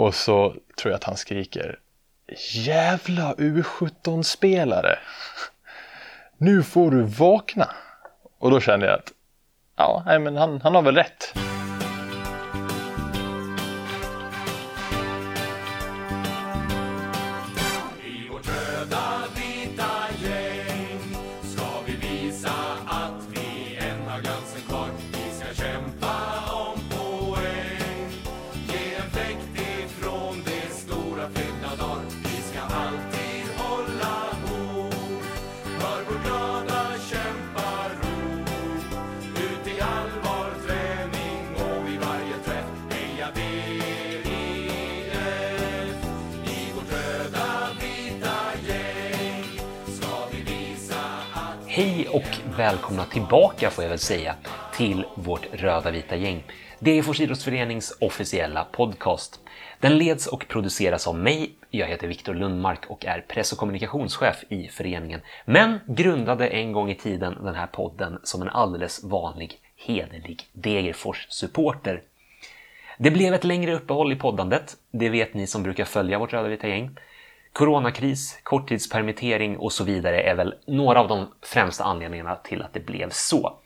Och så tror jag att han skriker Jävla U17-spelare! Nu får du vakna! Och då kände jag att ja, nej, men han, han har väl rätt. Välkomna tillbaka får jag väl säga till vårt röda vita gäng. Degerfors idrottsförenings officiella podcast. Den leds och produceras av mig. Jag heter Viktor Lundmark och är press och kommunikationschef i föreningen. Men grundade en gång i tiden den här podden som en alldeles vanlig hederlig Degerfors-supporter. Det blev ett längre uppehåll i poddandet. Det vet ni som brukar följa vårt röda vita gäng. Coronakris, korttidspermittering och så vidare är väl några av de främsta anledningarna till att det blev så.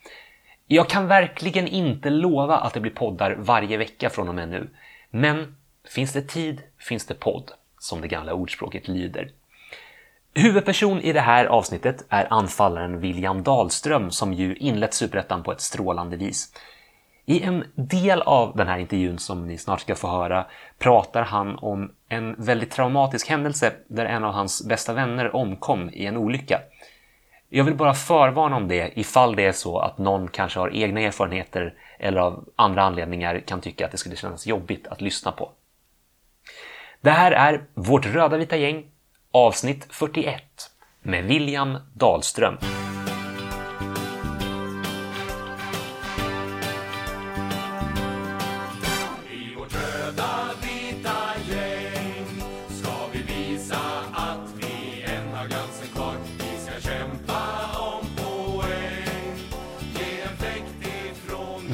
Jag kan verkligen inte lova att det blir poddar varje vecka från och med nu. Men finns det tid finns det podd, som det gamla ordspråket lyder. Huvudperson i det här avsnittet är anfallaren William Dahlström som ju inlett Superettan på ett strålande vis. I en del av den här intervjun som ni snart ska få höra pratar han om en väldigt traumatisk händelse där en av hans bästa vänner omkom i en olycka. Jag vill bara förvarna om det ifall det är så att någon kanske har egna erfarenheter eller av andra anledningar kan tycka att det skulle kännas jobbigt att lyssna på. Det här är Vårt röda vita gäng, avsnitt 41 med William Dahlström.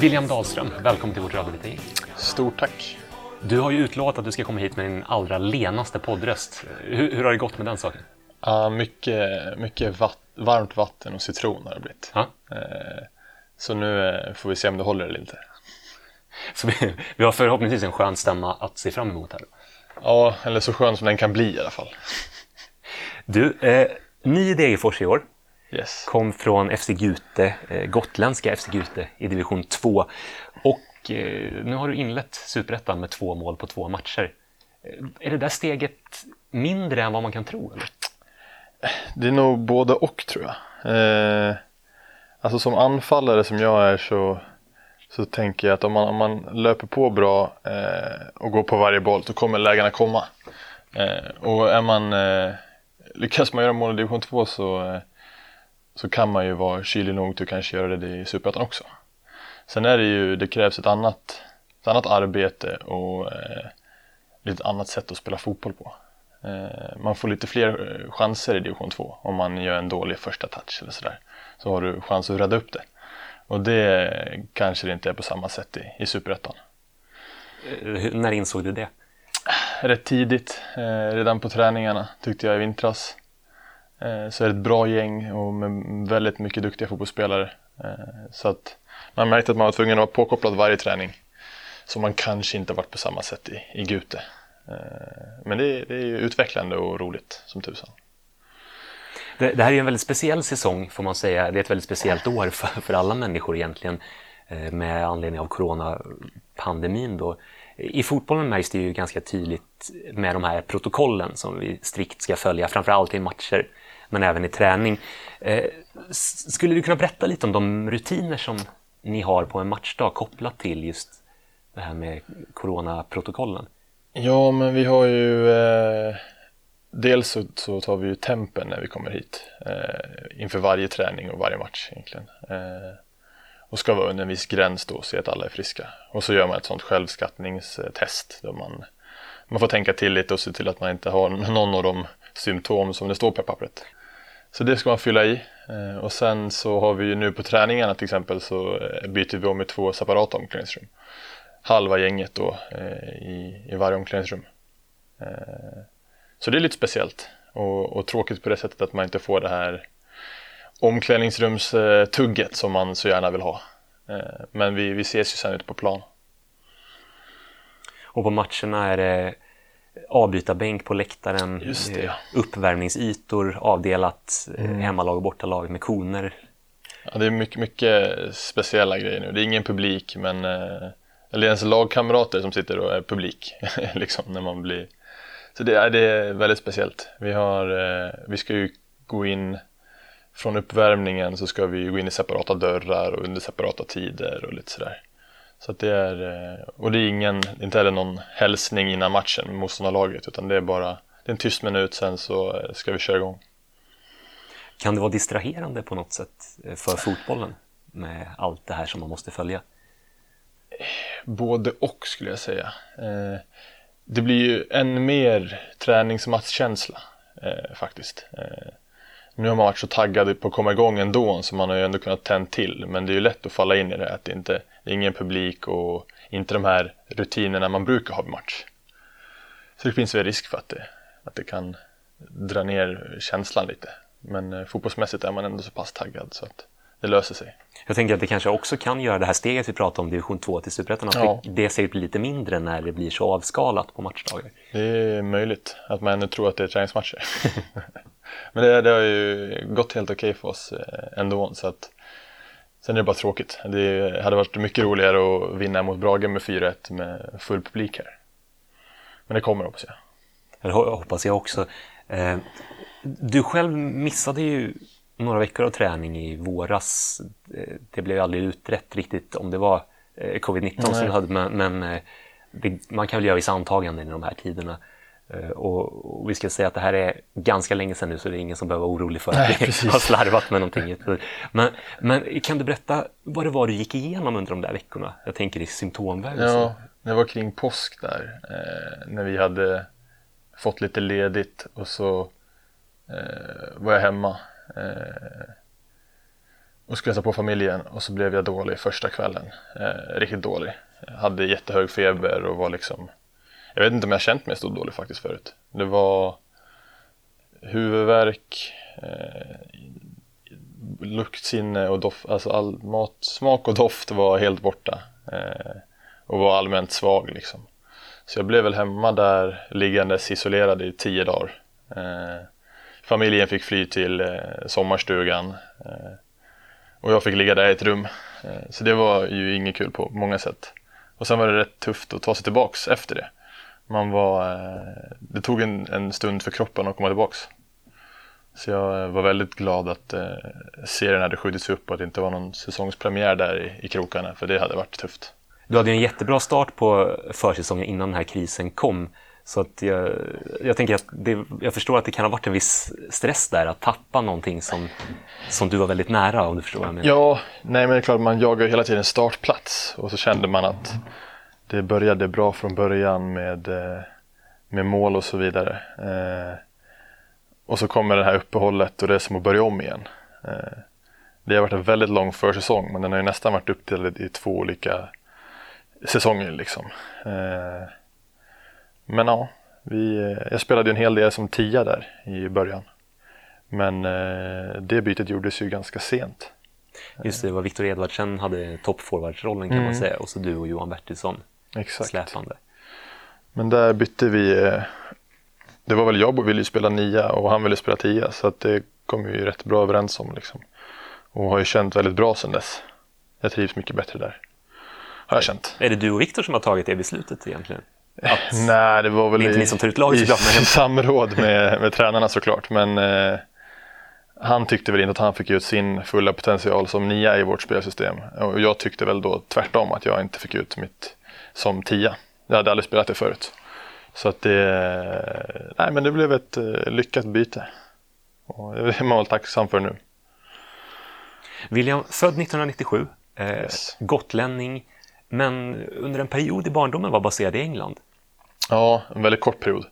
William Dahlström, välkommen till Vårt röda vita gäng. Stort tack! Du har ju utlovat att du ska komma hit med din allra lenaste poddröst. Hur, hur har det gått med den saken? Ja, mycket mycket vatt, varmt vatten och citron har det blivit. Ja. Eh, så nu eh, får vi se om det håller eller inte. Så vi, vi har förhoppningsvis en skön stämma att se fram emot här. Ja, eller så skön som den kan bli i alla fall. Du, eh, ni i Degerfors i år Yes. kom från FC Gute, eh, gotländska FC Gute i division 2. Och eh, nu har du inlett Superettan med två mål på två matcher. Eh, är det där steget mindre än vad man kan tro? Eller? Det är nog både och tror jag. Eh, alltså som anfallare som jag är så, så tänker jag att om man, om man löper på bra eh, och går på varje boll så kommer lägena komma. Eh, och är man, lyckas man göra mål i division 2 så, så kan man ju vara kylig nog till att kanske göra det i Superettan också. Sen är det ju, det krävs ett annat, ett annat arbete och eh, lite annat sätt att spela fotboll på. Eh, man får lite fler eh, chanser i division 2 om man gör en dålig första touch eller sådär. Så har du chans att rädda upp det. Och det kanske det inte är på samma sätt i, i Superettan. Eh, när insåg du det? Rätt tidigt, eh, redan på träningarna tyckte jag i vintras. Eh, så är det ett bra gäng och med väldigt mycket duktiga fotbollsspelare. Eh, så att man märkte att man var tvungen att vara påkopplad varje träning. Som man kanske inte varit på samma sätt i, i Gute. Eh, men det, är- det är ju utvecklande och roligt som tusan. Det, det här är ju en väldigt speciell säsong får man säga. Det är ett väldigt speciellt år för, för alla människor egentligen med anledning av coronapandemin. Då. I fotbollen märks det ju ganska tydligt med de här protokollen som vi strikt ska följa, framförallt i matcher men även i träning. Eh, Skulle du kunna berätta lite om de rutiner som ni har på en matchdag kopplat till just det här med coronaprotokollen? Ja, men vi har ju eh, Dels så, så tar vi ju tempen när vi kommer hit eh, inför varje träning och varje match egentligen. Eh, och ska vara under en viss gräns då, se att alla är friska. Och så gör man ett sånt självskattningstest där man, man får tänka till lite och se till att man inte har någon av de symptom som det står på pappret. Så det ska man fylla i. Eh, och sen så har vi ju nu på träningarna till exempel så eh, byter vi om i två separata omklädningsrum. halva gänget då eh, i, i varje omklädningsrum. Så det är lite speciellt och, och tråkigt på det sättet att man inte får det här omklädningsrumstugget som man så gärna vill ha. Men vi, vi ses ju sen ute på plan. Och på matcherna är det avbrytarbänk på läktaren, Just det, ja. uppvärmningsytor avdelat, eh, Mm. hemmalag och bortalag med koner. Ja, det är mycket, mycket speciella grejer nu. Det är ingen publik men eh, eller ens lagkamrater som sitter och är publik liksom när man blir så det är, det är väldigt speciellt. Vi har, eh, vi ska ju gå in från uppvärmningen så ska vi gå in i separata dörrar och under separata tider och lite sådär. Så det är, eh, och det är ingen, inte heller någon hälsning innan matchen med motståndarlaget utan det är bara, det är en tyst minut sen så eh, ska vi köra igång. Kan det vara distraherande på något sätt eh, för fotbollen med allt det här som man måste följa? Både och skulle jag säga. Det blir ju än mer träningsmatchkänsla faktiskt. Nu har man varit så taggad på att komma igång ändå så man har ju ändå kunnat tänd till. Men det är ju lätt att falla in i det att det inte ingen publik och inte de här rutinerna man brukar ha vid match. Så det finns väl risk för att det, att det kan dra ner känslan lite. Men eh, fotbollsmässigt är man ändå så pass taggad så att det löser sig. Jag tänker att det kanske också kan göra det här steget vi pratade om, division 2 till superettan, att Ja. det- steget blir lite mindre när det blir så avskalat på matchdagar. Det är möjligt att man ännu tror att det är träningsmatcher. Men det, det har ju gått helt okej för oss eh, ändå. Så att, sen är det bara tråkigt. Det hade varit mycket roligare att vinna mot Brage med 4-1 med full publik här. Men det kommer hoppas jag. Det ho- hoppas jag också. Eh, Du själv missade ju några veckor av träning i våras. Eh, Det blev aldrig utrett riktigt om det var eh, covid-19 som du hade, men, man kan väl göra vissa antaganden i de här tiderna. Eh, Och, vi ska säga att det här är ganska länge sedan nu så det är ingen som behöver vara orolig för Nej, att vi har slarvat med någonting. Men, men kan du berätta vad det var du gick igenom under de där veckorna? Jag tänker i symptomväg. Ja, det var kring påsk där. Eh, när vi hade fått lite ledigt och så eh, var jag hemma. Och skulle hälsa på familjen och så blev jag dålig första kvällen. Riktigt dålig. Jag hade jättehög feber och var liksom jag vet inte om jag känt mig så dålig faktiskt förut. Det var huvudvärk, eh, luktsinne och doft, alltså all mat, smak och doft var helt borta. Eh, och var allmänt svag liksom. Så jag blev väl hemma där liggandes isolerad i tio dagar. Eh, familjen fick fly till eh, sommarstugan. Eh, och jag fick ligga där i ett rum. Eh, så det var ju inget kul på många sätt. Och sen var det rätt tufft att ta sig tillbaks efter det. Man var, eh, det tog en, en stund för kroppen att komma tillbaks. Så jag eh, var väldigt glad att eh, serien hade skjutits upp och att det inte var någon säsongspremiär där i, i krokarna, för det hade varit tufft. Du hade ju en jättebra start på försäsongen innan den här krisen kom. Så att jag, jag tänker att det, jag förstår att det kan ha varit en viss stress där att tappa någonting som, som du var väldigt nära om du förstår vad jag menar. Ja, nej men det är klart man jagar ju hela tiden startplats och så kände man att det började bra från början med, eh, med mål och så vidare. Eh, och så kommer det här uppehållet och det är som att börja om igen. Eh, det har varit en väldigt lång försäsong men den har ju nästan varit uppdelad i två olika säsonger liksom. Men ja, vi, jag spelade ju en hel del som tia där i början. Men det bytet gjordes ju ganska sent. Just det, det var Viktor Edvardsen hade toppforwardsrollen kan man Mm. säga och så du och Johan Bertilsson Exakt. släpande. Men där bytte vi. eh, Det var väl jag ville ju spela nia och han ville spela tia så att det kom vi ju rätt bra överens om liksom. Och har ju känt väldigt bra sedan dess. Jag trivs mycket bättre där. Har jag känt. Är det du och Viktor som har tagit det beslutet egentligen? Att, Nej, det var väl Det inte i, ni som tar ut laget i men- samråd med, med tränarna såklart. Men eh, han tyckte väl inte att han fick ut sin fulla potential som nia i vårt spelsystem. Och jag tyckte väl då tvärtom att jag inte fick ut mitt som tia. Jag hade aldrig spelat det förut. Så att det, nej men det blev ett eh, lyckat byte. Och det är man väl tacksam för nu. William, född 1997, eh, Yes. gotlänning, men under en period i barndomen var baserad i England. Ja, en väldigt kort period.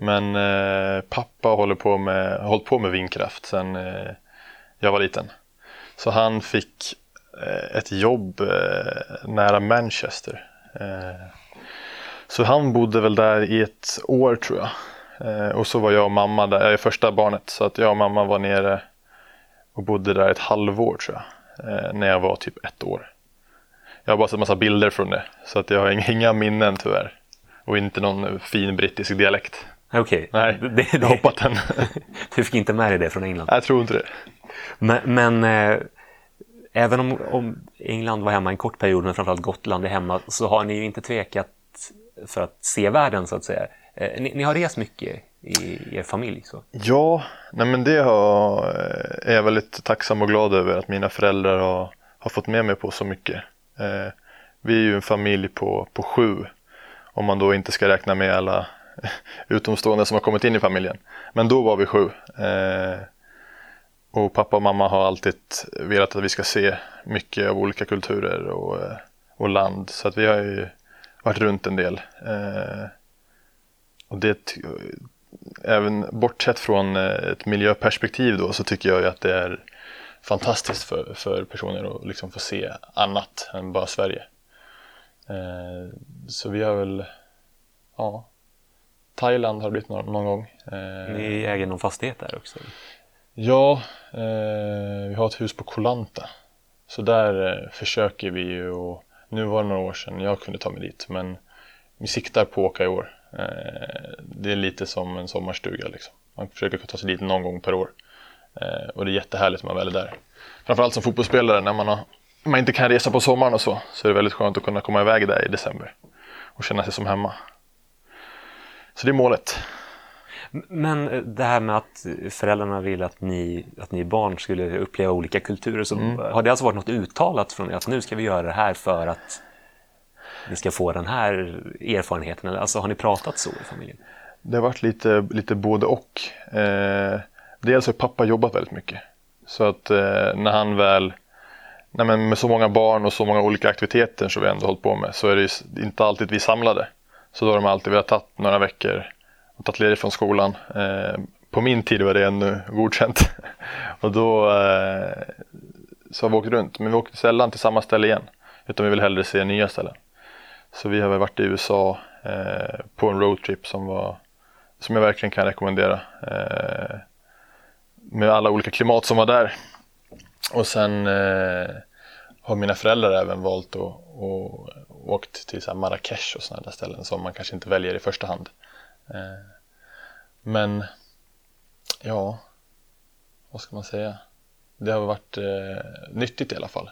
Men eh, pappa håller på med, har hållit på med vindkraft sedan eh, jag var liten. Så han fick eh, ett jobb eh, nära Manchester. Eh, så han bodde väl där i ett år tror jag. Eh, och så var jag och mamma där, jag är första barnet, så att jag och mamma var nere och bodde där ett halvår tror jag. Eh, när jag var typ ett år. Jag har bara sett massa bilder från det, så att jag har inga- minnen tyvärr. Och inte någon fin brittisk dialekt. Okej, Nej, det, det, jag hoppat den. du fick inte med dig det från England. jag tror inte det. Men, men även om, om England var hemma en kort period, men framförallt Gotland är hemma, så har ni ju inte tvekat för att se världen så att säga. Eh, ni, ni har rest mycket i er familj. Så. Ja, nej men det har, eh, är jag väldigt tacksam och glad över att mina föräldrar har, har fått med mig på så mycket. Eh, vi är ju en familj på, på sju, om man då inte ska räkna med alla utomstående som har kommit in i familjen. Men då var vi sju. Eh, och pappa och mamma har alltid velat att vi ska se mycket av olika kulturer och, eh, och land. Så att vi har ju varit runt en del. Eh, och det även bortsett från eh, ett miljöperspektiv då så tycker jag ju att det är fantastiskt för, för personer att liksom få se annat än bara Sverige. Eh, så vi har väl, ja, Thailand har det blivit någon, någon gång. Eh, Ni äger någon fastighet där också? Ja, eh, vi har ett hus på Koh Lanta. Så där eh, försöker vi ju och nu var det några år sedan jag kunde ta mig dit men vi siktar på att åka i år. Eh, det är lite som en sommarstuga liksom. Man försöker ta sig dit någon gång per år. Eh, och det är jättehärligt när man väl är där. Framförallt som fotbollsspelare när man, har, man inte kan resa på sommaren och så så är det väldigt skönt att kunna komma iväg där i december och känna sig som hemma. Så det är målet. Men eh, det här med att föräldrarna vill att ni, att ni barn skulle uppleva olika kulturer, så har det alltså varit något uttalat från er att nu ska vi göra det här för att ni ska få den här erfarenheten? Eller, alltså har ni pratat så i familjen? Det har varit lite, lite både och. Eh, dels har pappa jobbat väldigt mycket. Så att eh, när han väl, nej men med så många barn och så många olika aktiviteter som vi ändå hållit på med så är det inte alltid vi samlade. Så då har de alltid velat ta några veckor och tagit ledigt från skolan. Eh, på min tid var det ännu godkänt. och då eh, så har vi åkt runt. Men vi åkte sällan till samma ställe igen. Utan vi vill hellre se nya ställen. Så vi har väl varit i USA eh, på en roadtrip som var som jag verkligen kan rekommendera. Eh, med alla olika klimat som var där. Och sen eh, har mina föräldrar även valt att och, åkt till Marrakesh och sådana där ställen som man kanske inte väljer i första hand. Eh, men ja, vad ska man säga? Det har varit eh, nyttigt i alla fall.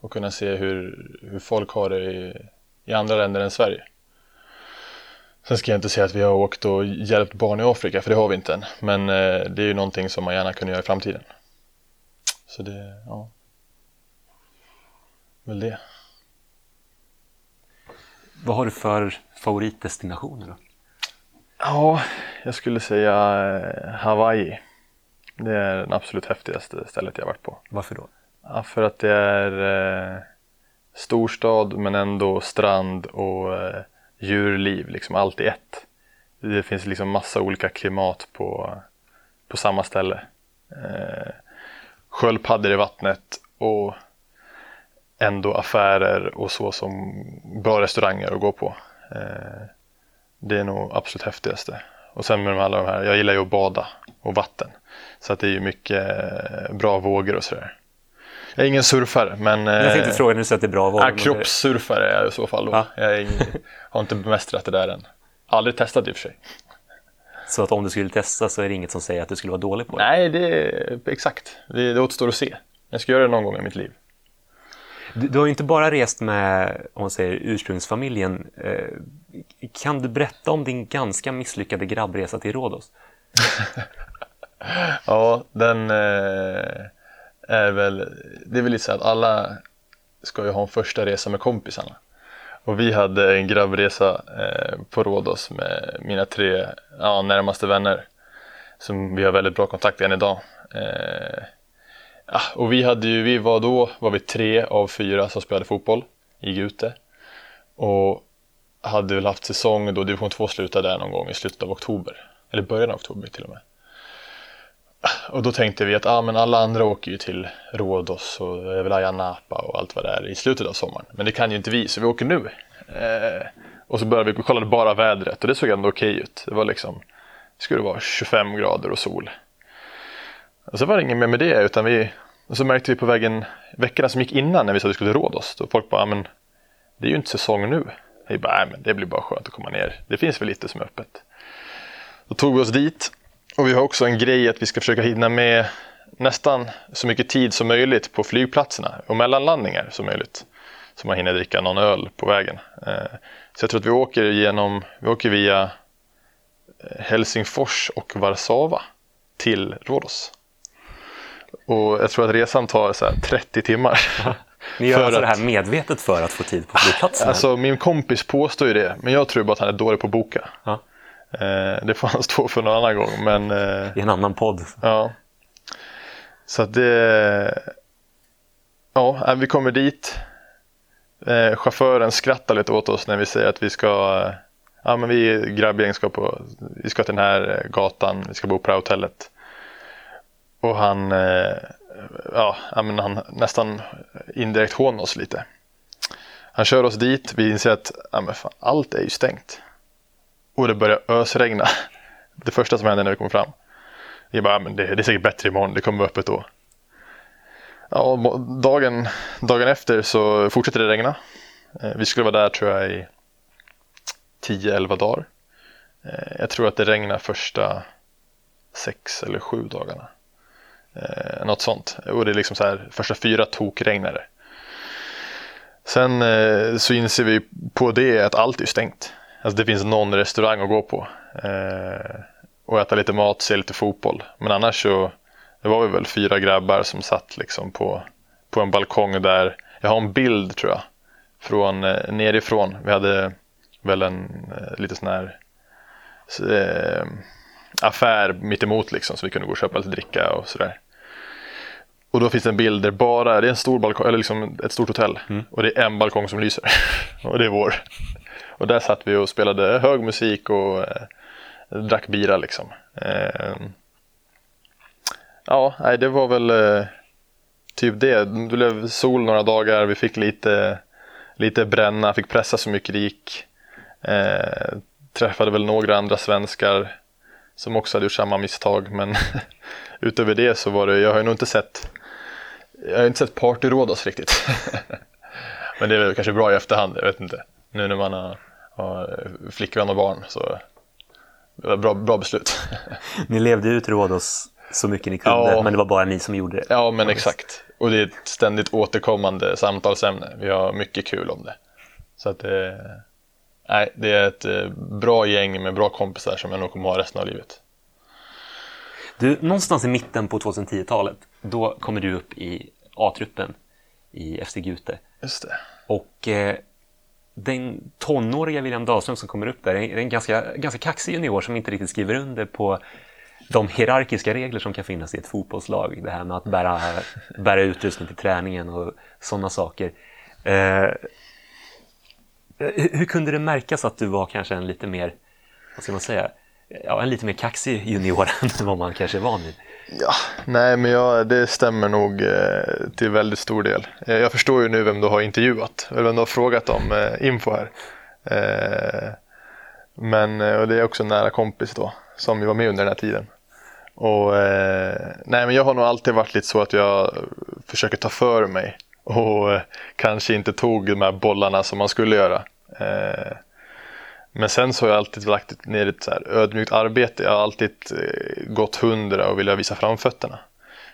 Att kunna se hur, hur folk har det i, i andra länder än Sverige. Sen ska jag inte säga att vi har åkt och hjälpt barn i Afrika, för det har vi inte än. Men eh, det är ju någonting som man gärna kunde göra i framtiden. Så det, ja. Väl det. Vad har du för favoritdestinationer då? Ja, jag skulle säga eh, Hawaii. Det är det absolut häftigaste stället jag varit på. Varför då? Ja, för att det är eh, storstad men ändå strand och eh, djurliv, liksom allt i ett. Det finns liksom massa olika klimat på, på samma ställe. Eh, sköldpaddor i vattnet och ändå affärer och så som bra restauranger att gå på. Eh, det är nog absolut häftigaste. Och sen med de alla de här, jag gillar ju att bada och vatten. Så att det är ju mycket eh, bra vågor och sådär. Jag är ingen surfare men Jag tänkte eh, fråga, nu så att det är bra men det- kroppssurfare är jag i så fall då. Ja. Jag ingen, har inte bemästrat det där än. Aldrig testat i och för sig. Så att om du skulle testa så är det inget som säger att du skulle vara dålig på det? Nej, det är exakt. Det, det återstår att se. Jag ska göra det någon gång i mitt liv. Du, du har ju inte bara rest med, om man säger ursprungsfamiljen. Eh, kan du berätta om din ganska misslyckade grabbresa till Rhodos? Ja, den eh, är väl, det är väl lite så att alla ska ju ha en första resa med kompisarna. Och vi hade en grabbresa eh, på Rhodos med mina tre ja, närmaste vänner. Som vi har väldigt bra kontakt än idag. Eh, ja, och vi hade ju, vi var då, var vi tre av fyra som spelade fotboll i Gute. Och hade väl haft säsong då division 2 slutade där någon gång i slutet av oktober. Eller början av oktober till och med. Och då tänkte vi att ah, men alla andra åker ju till Rhodos och Ayia Napa och allt vad det är i slutet av sommaren. Men det kan ju inte vi, så vi åker nu. Eh, och så började vi kolla bara vädret och det såg ändå okej ut. Det var liksom, det skulle vara 25 grader och sol. Och så var det inget mer med det utan vi, och så märkte vi på vägen, veckorna som gick innan när vi sa att vi skulle till Rhodos, då folk bara, men det är ju inte säsong nu. Vi bara, men det blir bara skönt att komma ner. Det finns väl lite som är öppet. Då tog vi oss dit och vi har också en grej att vi ska försöka hinna med nästan så mycket tid som möjligt på flygplatserna och mellanlandningar som möjligt. Så man hinner dricka någon öl på vägen. Eh, så jag tror att vi åker genom, vi åker via eh, Helsingfors och Warszawa till Rhodos. Och jag tror att resan tar så här 30 timmar. Ni gör alltså det att- här medvetet för att få tid på flygplatsen? Alltså min kompis påstår ju det, men jag tror bara att han är dålig på att boka. Ja. Eh, det får han stå för någon annan gång, men eh, I en annan podd. ja. Så att det... Ja, vi kommer dit. Eh, chauffören skrattar lite åt oss när vi säger att vi ska... eh, Ja, men vi är grabbgäng ska på... Vi ska till den här eh, gatan, vi ska bo på det här hotellet. Och han... Eh, ja, men han nästan indirekt hånar oss lite. Han kör oss dit, vi inser att ja, men fan, allt är ju stängt. Och det börjar ösregna. Det första som händer när vi kommer fram. Vi bara, ja, men det, det är säkert bättre imorgon, det kommer vara öppet då. Ja, dagen, dagen efter så fortsätter det regna. Eh, vi skulle vara där tror jag i 10-11 dagar. Eh, jag tror att det regnar första sex eller sju dagarna. Eh, något sånt. Och det är liksom så här, första fyra tokregnare. Sen eh, så inser vi på det att allt är stängt. Alltså det finns någon restaurang att gå på. Eh, och äta lite mat, se lite fotboll. Men annars så det var vi väl fyra grabbar som satt liksom på, på en balkong där. Jag har en bild tror jag. Från eh, nerifrån. Vi hade väl en eh, lite sån här eh, affär mitt emot liksom. Så vi kunde gå och köpa lite dricka och sådär. Och då finns det en bild där bara, det är en stor balkong, eller liksom ett stort hotell. Och det är en balkong som lyser. och det är vår. Och där satt vi och spelade hög musik och eh, drack bira liksom. Eh, ja, nej, det var väl eh, typ det. Det blev sol några dagar, vi fick lite, lite bränna, fick pressa så mycket det gick. Eh, träffade väl några andra svenskar som också hade gjort samma misstag. Men utöver det så var det, jag har ju nog inte sett jag har inte sett Party Rhodos riktigt. Men det är väl kanske bra i efterhand, jag vet inte. Nu när man har, har flickvän och barn så det var bra, bra beslut. Ni levde ut Rhodos så mycket ni kunde, Ja. men det var bara ni som gjorde det. Ja men exakt. Och det är ett ständigt återkommande samtalsämne. Vi har mycket kul om det. Så att det, nej, det är ett eh, bra gäng med bra kompisar som jag nog kommer ha resten av livet. Du, någonstans i mitten på 2010-talet, då kommer du upp i A-truppen i FC Gute. Just det. Och eh, den tonåriga William Dahlström som kommer upp där är en ganska, ganska kaxig junior som inte riktigt skriver under på de hierarkiska regler som kan finnas i ett fotbollslag. Det här med att bära, bära utrustning till träningen och sådana saker. Eh, hur, hur kunde det märkas att du var kanske en lite mer, vad ska man säga, ja, en lite mer kaxig junior än vad man kanske är van vid? Ja, nej men jag, det stämmer nog eh, till väldigt stor del. Eh, jag förstår ju nu vem du har intervjuat, eller vem du har frågat om eh, info här. Eh, men eh, och det är också en nära kompis då, som ju var med under den här tiden. Och, eh, nej men jag har nog alltid varit lite så att jag försöker ta för mig och eh, kanske inte tog de här bollarna som man skulle göra. Eh, men sen så har jag alltid lagt ner ett så här ödmjukt arbete. Jag har alltid eh, gått hundra och velat visa framfötterna.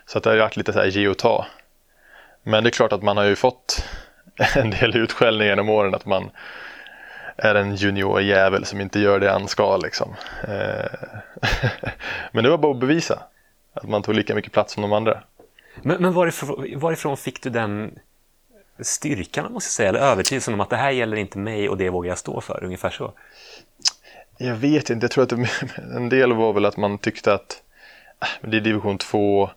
Så att det har varit lite så här ge och ta. Men det är klart att man har ju fått en del utskällning genom åren att man är en juniorjävel som inte gör det han ska liksom. Eh, men det var bara att bevisa att man tog lika mycket plats som de andra. Men, men varifrån, varifrån fick du den styrkan, måste jag säga, eller övertygelsen om att det här gäller inte mig och det vågar jag stå för, ungefär så? Jag vet inte, jag tror att det, en del var väl att man tyckte att äh, det är division 2,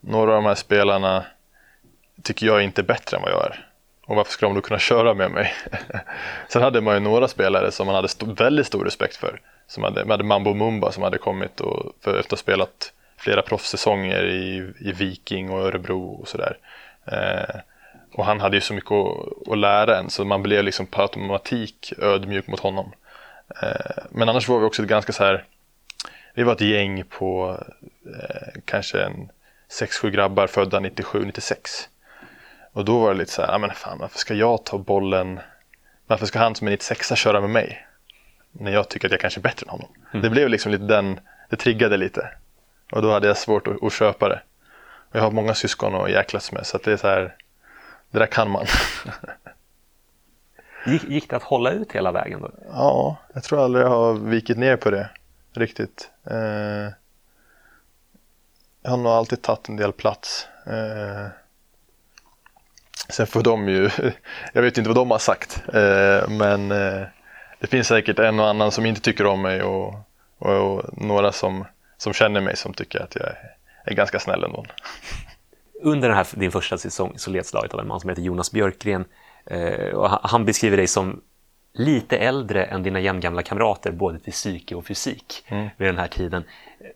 några av de här spelarna tycker jag är inte bättre än vad jag är. Och varför ska de då kunna köra med mig? Sen hade man ju några spelare som man hade st- väldigt stor respekt för. Som hade, man hade Mambo Mumba som hade kommit och för, efter att ha spelat flera proffssäsonger i, i Viking och Örebro och sådär. Eh, och han hade ju så mycket att, att lära en så man blev liksom på automatik ödmjuk mot honom. Eh, men annars var vi också ett ganska så här, vi var ett gäng på eh, kanske en 6-7 grabbar födda 97-96. Och då var det lite så här, ja men fan varför ska jag ta bollen, varför ska han som är 96 köra med mig? När jag tycker att jag kanske är bättre än honom. Det blev liksom lite den, det triggade lite. Och då hade jag svårt att, att köpa det. Och jag har många syskon att jäklas med så att det är så här, det där kan man. Gick, gick det att hålla ut hela vägen då? Ja, jag tror aldrig jag har vikit ner på det riktigt. Eh, jag har nog alltid tagit en del plats. Eh, sen får de ju, jag vet inte vad de har sagt, eh, men eh, det finns säkert en och annan som inte tycker om mig och, och, och några som, som känner mig som tycker att jag är, är ganska snäll ändå. Under den här, din första säsong så leds laget av en man som heter Jonas Björkgren. Eh, och han, beskriver dig som lite äldre än dina jämngamla kamrater, både till psyke och fysik Mm. vid den här tiden.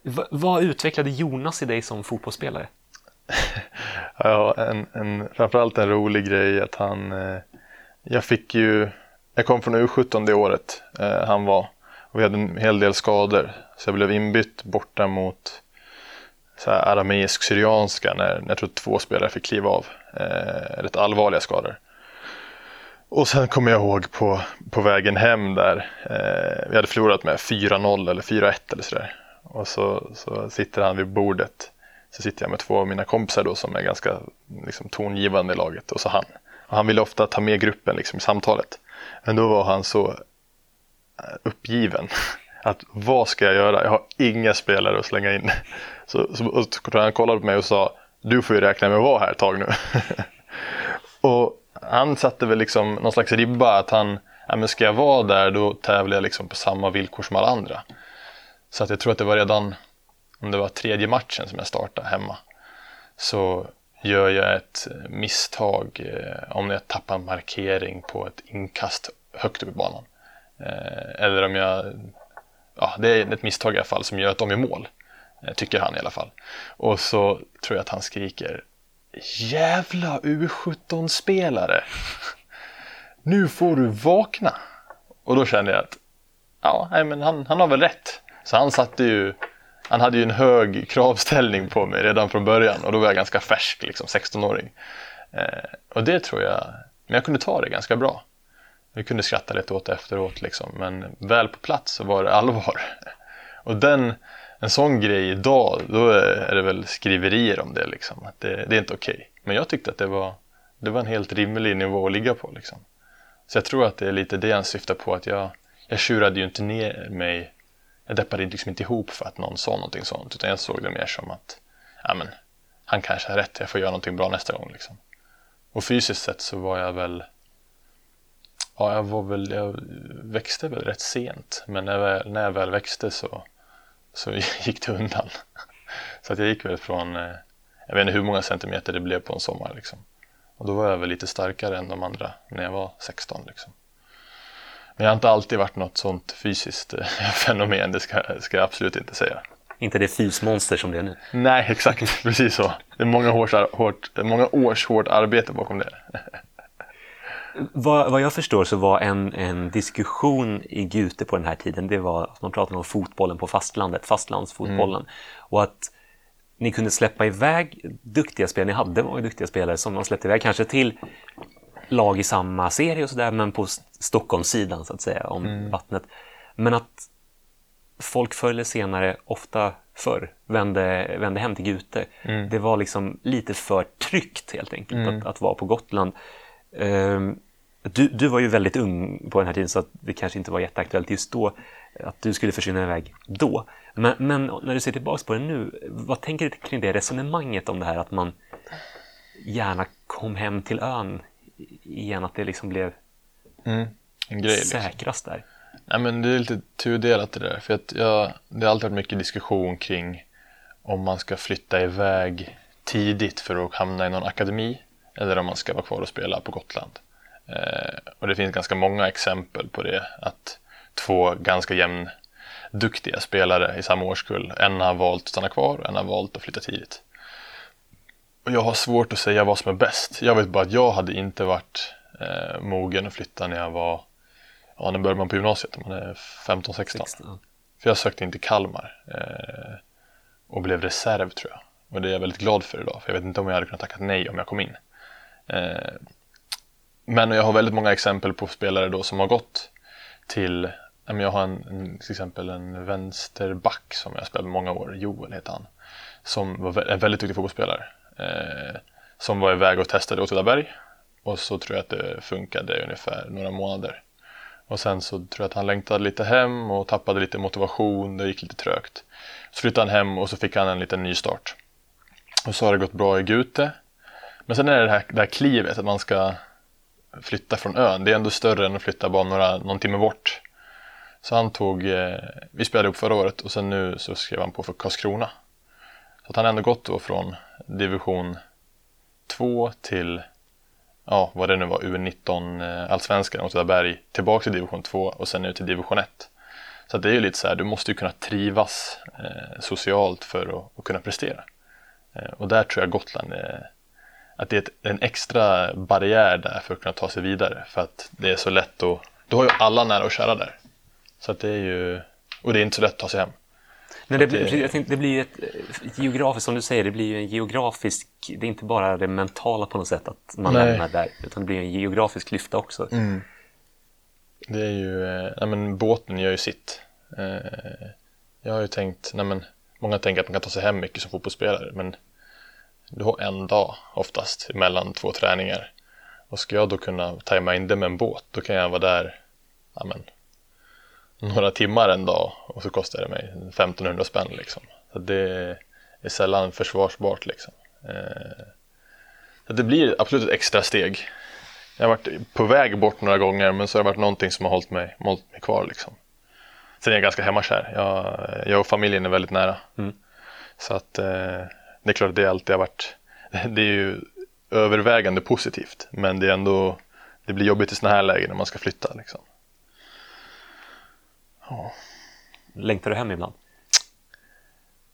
V- vad utvecklade Jonas i dig som fotbollsspelare? Ja, en, en, framförallt en rolig grej att han, eh, jag fick ju, jag kom från U17 det året eh, han var och vi hade en hel del skador så jag blev inbytt borta mot så här arameisk syrianska när, när jag tror två spelare fick kliva av. Eh, rätt allvarliga skador. Och sen kommer jag ihåg på, på vägen hem där, eh, vi hade förlorat med 4-0 eller 4-1 eller sådär. Och så, så sitter han vid bordet. Så sitter jag med två av mina kompisar då som är ganska liksom, tongivande i laget och så han. Och han ville ofta ta med gruppen liksom, i samtalet. Men då var han så eh, uppgiven. Att vad ska jag göra? Jag har inga spelare att slänga in. Så, så och så han kollade på mig och sa Du får ju räkna med att vara här ett tag nu. och han satte väl liksom någon slags ribba att han ja, men ska jag vara där då tävlar jag liksom på samma villkor som alla andra. Så att jag tror att det var redan om det var tredje matchen som jag startade hemma så gör jag ett misstag eh, om jag tappar en markering på ett inkast högt upp i banan. Eh, eller om jag, ja det är ett misstag i alla fall som gör att de är mål. Eh, tycker han i alla fall. Och så tror jag att han skriker Jävla U17-spelare! Nu får du vakna! Och då kände jag att ja, nej, men han, han har väl rätt. Så han satte ju han hade ju en hög kravställning på mig redan från början och då var jag ganska färsk, liksom 16-åring. Eh, och det tror jag, men jag kunde ta det ganska bra. Vi kunde skratta lite åt det efteråt liksom, men väl på plats så var det allvar. Och den, en sån grej idag, då är det väl skriverier om det liksom, att det, det är inte okej. Men jag tyckte att det var, det var en helt rimlig nivå att ligga på liksom. Så jag tror att det är lite det han syftar på, att jag, jag tjurade ju inte ner mig jag deppade liksom inte ihop för att någon sa någonting sånt utan jag såg det mer som att ja, men, han kanske har rätt, jag får göra någonting bra nästa gång. Liksom. Och fysiskt sett så var jag väl ja, jag var väl, jag växte väl rätt sent men när jag väl, när jag väl växte så, så gick det undan. Så att jag gick väl från, eh, jag vet inte hur många centimeter det blev på en sommar liksom. Och då var jag väl lite starkare än de andra när jag var 16 liksom. Men jag har inte alltid varit något sånt fysiskt eh, fenomen, det ska, ska jag absolut inte säga. Inte det fysmonster som det är nu. Nej, exakt, precis så. Det är många års, hårt, många års hårt arbete bakom det. Vad, vad jag förstår så var en, en diskussion i Gute på den här tiden, det var att man pratade om fotbollen på fastlandet, fastlandsfotbollen. Och att ni kunde släppa iväg duktiga spelare, ni hade många duktiga spelare som man släppte iväg kanske till lag i samma serie och sådär, men på Stockholmssidan så att säga, om vattnet. Men att folk förr eller senare, ofta förr, vände, vände hem till Gute. Det var liksom lite för tryggt helt enkelt att, att vara på Gotland. Ehm, du, du var ju väldigt ung på den här tiden så det kanske inte var jätteaktuellt just då att du skulle försvinna iväg då. Men, men när du ser tillbaka på det nu, vad tänker du kring det resonemanget om det här att man gärna kom hem till ön igen, att det liksom blev En grej liksom. säkrast där? Nej men det är lite tudelat det där. För att jag, det har alltid varit mycket diskussion kring om man ska flytta iväg tidigt för att hamna i någon akademi eller om man ska vara kvar och spela på Gotland. Eh, och det finns ganska många exempel på det. Att två ganska jämnduktiga spelare i samma årskull, en har valt att stanna kvar och en har valt att flytta tidigt. och jag har svårt att säga vad som är bäst. Jag vet bara att jag hade inte varit eh, mogen att flytta när jag var, ja när börjar man på gymnasiet, man är 15-16. För jag sökte inte Kalmar eh, och blev reserv tror jag. Och det är jag väldigt glad för idag, för jag vet inte om jag hade kunnat tacka nej om jag kom in. Eh, men jag har väldigt många exempel på spelare då som har gått till, jag har en, en, till exempel en vänsterback som jag spelade många år, Joel heter han, som var en väldigt duktig fotbollsspelare. Eh, som var iväg och testade Åtvidaberg och så tror jag att det funkade i ungefär några månader. Och sen så tror jag att han längtade lite hem och tappade lite motivation, det gick lite trögt. Så flyttade han hem och så fick han en liten ny start. Och så har det gått bra i Gute. Men sen är det det här, det här klivet att man ska flytta från ön. Det är ändå större än att flytta bara några, någon timme bort. Så han tog, eh, vi spelade upp förra året och sen nu så skrev han på för Karlskrona. Så att han har ändå gått då från division 2 till, ja vad det nu var, U19 eh, allsvenskan, Åtvidaberg, tillbaka till division 2 och sen ut till division 1. Så det är ju lite så här, du måste ju kunna trivas eh, socialt för att, att kunna prestera. Eh, och där tror jag Gotland är, att det är en extra barriär där för att kunna ta sig vidare. För att det är så lätt att, du har ju alla nära och kära där. Så att det är ju, och det är inte så lätt att ta sig hem. Nej, det, blir, jag tänkte, det blir ett, ett geografiskt, som du säger, det blir ju en geografisk, det är inte bara det mentala på något sätt att man Nej. lämnar där, utan det blir en geografisk klyfta också. Mm. Det är ju, eh, nej men båten gör ju sitt. Eh, jag har ju tänkt, nej men många tänker att man kan ta sig hem mycket som fotbollsspelare men du har en dag oftast mellan två träningar. Och ska jag då kunna tajma in det med en båt då kan jag vara där ja men, några timmar en dag och så kostar det mig 1500 spänn liksom. Så det är sällan försvarsbart liksom. Eh, så det blir absolut ett extra steg. Jag har varit på väg bort några gånger men så har det varit någonting som har hållit mig, hållit mig kvar liksom. Sen är jag ganska hemmakär. Jag, jag och familjen är väldigt nära. Mm. Så att eh, det är klart att det alltid har varit, det är ju övervägande positivt men det är ändå, det blir jobbigt i sådana här lägen när man ska flytta liksom. Ja. Längtar du hem ibland?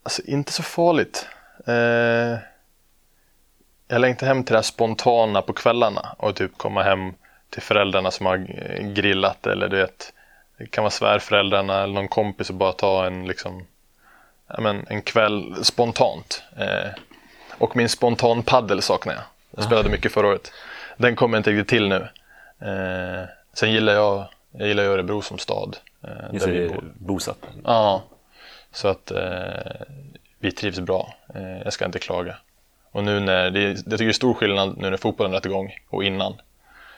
Alltså inte så farligt. Eh, jag längtar hem till det här spontana på kvällarna och typ komma hem till föräldrarna som har grillat eller du vet det kan vara svärföräldrarna eller någon kompis och bara ta en liksom men, en kväll spontant. Eh, och min spontan paddel saknar jag. Jag spelade mycket förra året. Den kommer inte riktigt till nu. Eh, sen gillar jag, jag gillar Örebro som stad. Eh, Just där vi bor. bosatt. Ja, så att eh, vi trivs bra. Eh, jag ska inte klaga. Och nu när, det, jag tycker det är stor skillnad nu när fotbollen är igång och innan.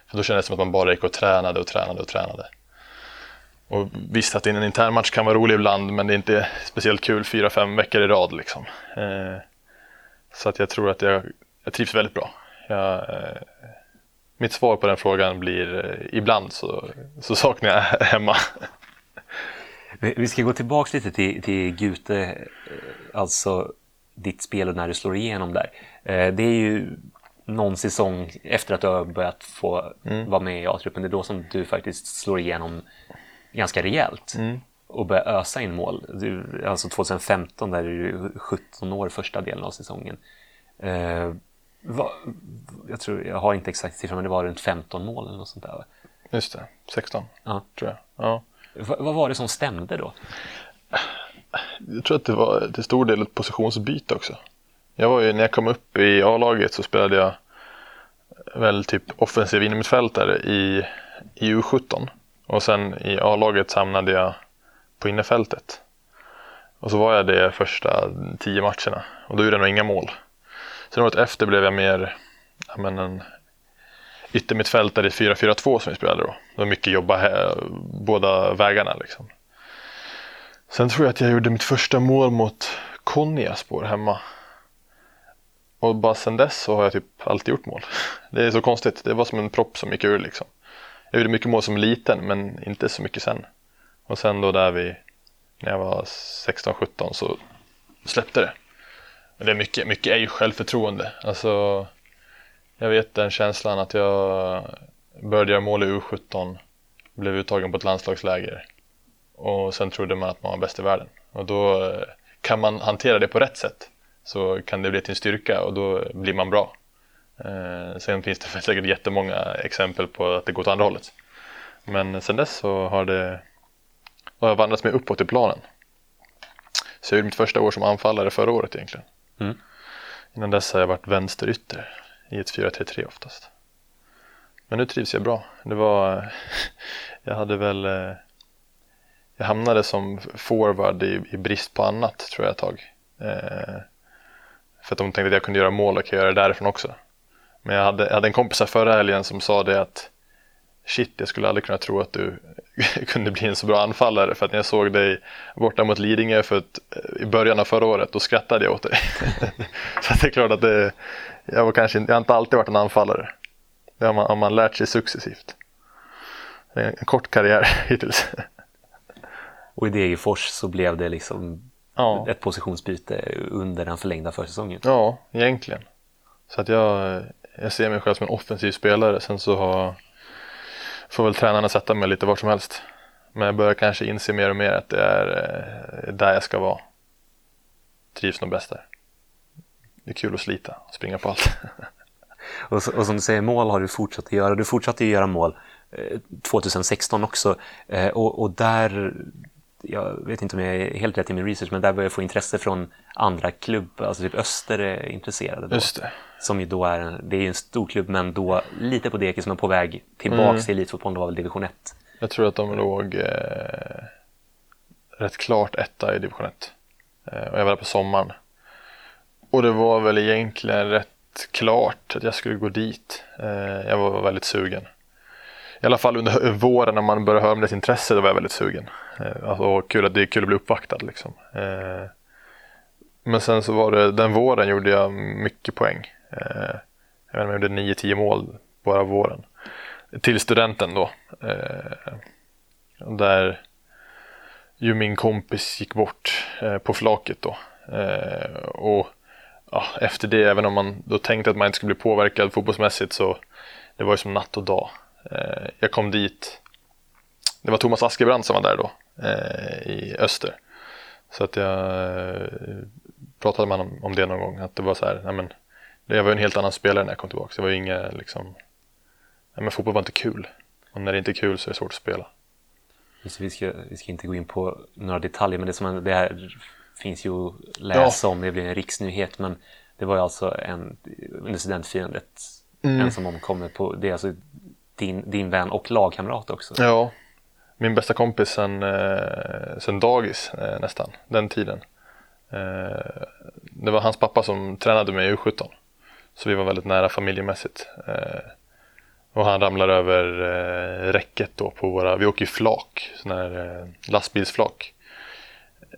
För då kändes det som att man bara gick och tränade och tränade och tränade. Och visst att en intern match kan vara rolig ibland men det är inte speciellt kul fyra, fem veckor i rad liksom. Eh, så att jag tror att jag, jag trivs väldigt bra. Jag, eh, mitt svar på den frågan blir eh, ibland så, så saknar jag hemma. Vi ska gå tillbaka lite till, till Gute, eh, alltså ditt spel och när du slår igenom där. Eh, Det är ju någon säsong efter att du har börjat få vara med i A-truppen, det är då som du faktiskt slår igenom ganska rejält och börjar ösa in mål. Alltså 2015 där är du 17 år första delen av säsongen. Eh, vad, jag tror, jag har inte exakt siffran, men det var runt 15 mål eller något sånt där. va? Just det, 16 Ja. tror jag. Ja. Va, vad var det som stämde då? Jag tror att det var till stor del ett positionsbyte också. Jag var ju, när jag kom upp i A-laget så spelade jag väl typ offensiv innermittfältare i, i U17. Och sen i A-laget hamnade jag på innerfältet. Och så var jag det första tio matcherna och då gjorde jag nog inga mål. Sen året efter blev jag mer ja, men en yttermittfältare i 4-4-2 som vi spelade då. Det var mycket jobba här, båda vägarna liksom. Sen tror jag att jag gjorde mitt första mål mot Konjaspår hemma. Och bara sen dess så har jag typ alltid gjort mål. Det är så konstigt. Det var som en propp som gick ur liksom. Jag gjorde mycket mål som liten men inte så mycket sen. Och sen då där vi, när jag var 16-17 så släppte det. Men det är mycket, mycket är ju självförtroende. Alltså, jag vet den känslan att jag började göra mål i U17, blev uttagen på ett landslagsläger och sen trodde man att man var bäst i världen. Och då eh, kan man hantera det på rätt sätt så kan det bli till en styrka och då blir man bra. Eh, sen finns det säkert jättemånga exempel på att det går åt andra hållet. Men sen dess så har det har jag vandrat mig uppåt i planen. Så jag gjorde mitt första år som anfallare förra året egentligen. Mm. Innan dess har jag varit vänsterytter i ett 4-3-3 oftast. Men nu trivs jag bra. Det var, jag hade väl, eh, jag hamnade som forward i, i brist på annat tror jag ett tag. Eh, för att de tänkte att jag kunde göra mål och kan göra det därifrån också. Men jag hade, jag hade en kompis här förra helgen som sa det att shit, jag skulle aldrig kunna tro att du kunde bli en så bra anfallare för att när jag såg dig borta mot Lidingö för ett, i början av förra året då skrattade jag åt dig. så det är klart att det, jag, var kanske, jag har inte alltid varit en anfallare. Det har man, har man lärt sig successivt. Är En kort karriär hittills. Och i Degerfors så blev det liksom Ja. ett positionsbyte under den förlängda försäsongen. Ja, egentligen. Så att jag, jag ser mig själv som en offensiv spelare. Sen så har, får väl tränarna sätta mig lite vart som helst. Men jag börjar kanske inse mer och mer att det är eh, där jag ska vara. Trivs nog bäst där. Det är kul att slita och springa på allt. Och, så- och som du säger, mål har du fortsatt att göra. Du fortsatte ju göra mål eh, 2016 också. Eh, och, och där, jag vet inte om jag är helt rätt i min research, men där började jag få intresse från andra klubbar. Alltså typ Öster är intresserade då. Det. Som ju då är, en- det är ju en stor klubb, men då lite på dekis, men på väg tillbaks Mm. till elitfotbollen. Det var väl division 1. Jag tror att de låg eh, rätt klart etta i division 1. Eh, och jag var där på sommaren. Och det var väl egentligen rätt klart att jag skulle gå dit. Eh, jag var väldigt sugen. I alla fall under våren när man började höra om dess intresse, då var jag väldigt sugen. Eh, alltså, och kul att det är kul att bli uppvaktad liksom. Eh, men sen så var det, den våren gjorde jag mycket poäng. Eh, jag vet inte om jag gjorde 9-10 mål bara våren. Till studenten då. Eh, där ju min kompis gick bort eh, på flaket då. Eh, och ja, efter det, även om man då tänkte att man inte skulle bli påverkad fotbollsmässigt så det var ju som natt och dag. Eh, jag kom dit, det var Thomas Askebrand som var där då eh, i Öster. Så att jag eh, pratade med honom om det någon gång, att det var så här, nej men jag var ju en helt annan spelare när jag kom tillbaka. Det var ju inga liksom, nej men fotboll var inte kul. Och när det inte är kul så är det svårt att spela. Just, vi, ska, vi ska inte gå in på några detaljer, men det, som det här finns ju att läsa om. Det blir en riksnyhet, men det var ju alltså en, under studentfirandet Mm. en som omkommer. På, det är alltså din, din vän och lagkamrat också. Ja, min bästa kompis sen, eh, sen dagis eh, nästan, den tiden. Eh, det var hans pappa som tränade mig i U17. Så vi var väldigt nära familjemässigt. Eh, och han ramlar över eh, räcket då på våra, vi åker ju flak, sån här eh, lastbilsflak.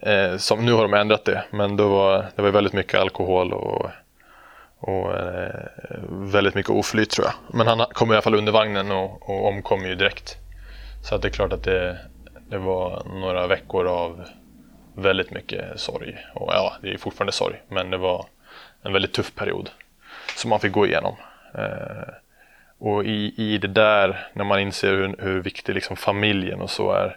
Eh, som, nu har de ändrat det, men då var det var väldigt mycket alkohol och, och eh, väldigt mycket oflyt tror jag. Men han kom i alla fall under vagnen och, och omkom ju direkt. Så att det är klart att det, det var några veckor av väldigt mycket sorg. Och ja, det är fortfarande sorg, men det var en väldigt tuff period som man fick gå igenom. Eh, och i, i det där, när man inser hur, hur viktig liksom familjen och så är,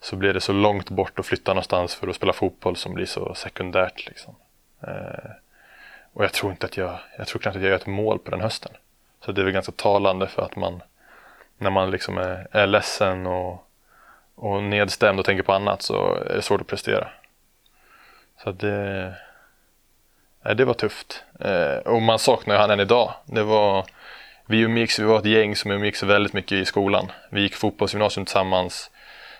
så blir det så långt bort att flytta någonstans för att spela fotboll som blir så sekundärt. Liksom. Eh, och jag tror inte att jag, jag tror knappt att jag gör ett mål på den hösten. Så det är väl ganska talande för att man, när man liksom är, är ledsen och, och nedstämd och tänker på annat så är det svårt att prestera. Så att det, nej, det var tufft. Eh, och man saknar ju han än idag. Det var, vi umgicks, vi var ett gäng som umgicks väldigt mycket i skolan. Vi gick fotbollsgymnasium tillsammans,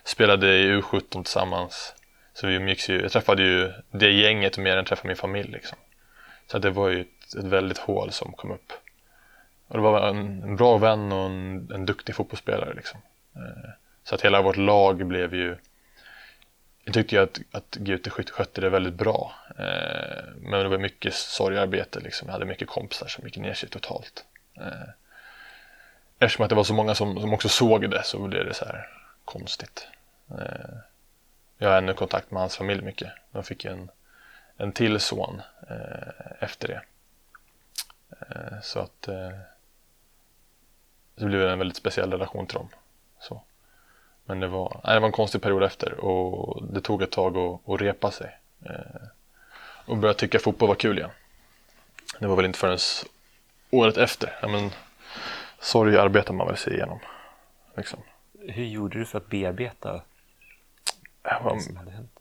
spelade i U17 tillsammans. Så vi umgicks ju, jag träffade ju det gänget mer än jag träffade min familj liksom. Så att det var ju ett, ett väldigt hål som kom upp. Och det var en, en bra vän och en, en duktig fotbollsspelare liksom. Eh, så att hela vårt lag blev ju jag tyckte ju att, att Gute skötte det väldigt bra. Eh, men det var mycket sorgarbete liksom. Jag hade mycket kompisar som gick ner sig totalt. Eh, eftersom att det var så många som, som också såg det så blev det så här konstigt. Eh, jag har ännu kontakt med hans familj mycket. De fick ju en, en till son eh, efter det. Eh, så att eh, det blev en väldigt speciell relation till dem. Så. Men det var, nej, det var en konstig period efter och det tog ett tag att, att repa sig. Eh, och började tycka fotboll var kul igen. Det var väl inte förrän året efter. Ja, men, sorg arbetar man väl sig igenom. Liksom. Hur gjorde du för att bearbeta det som hade hänt?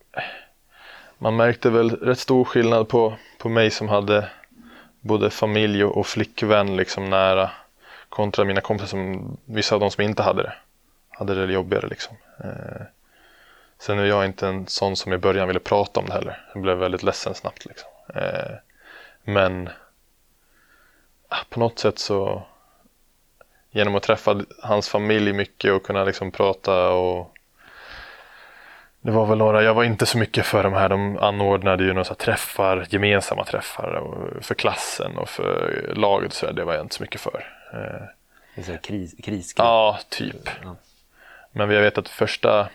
Man märkte väl rätt stor skillnad på, på mig som hade både familj och flickvän liksom nära kontra mina kompisar som vissa av dem som inte hade det. Hade det jobbigare liksom. Eh, sen är jag inte en sån som i början ville prata om det heller. Jag blev väldigt ledsen snabbt liksom. Eh, men ah, på något sätt så genom att träffa hans familj mycket och kunna liksom prata och det var väl några, jag var inte så mycket för de här, de anordnade ju några träffar, gemensamma träffar för klassen och för laget så det var jag inte så mycket för. Eh, Det kris, kriskrig. Ja, typ. Ja. Men jag vet att första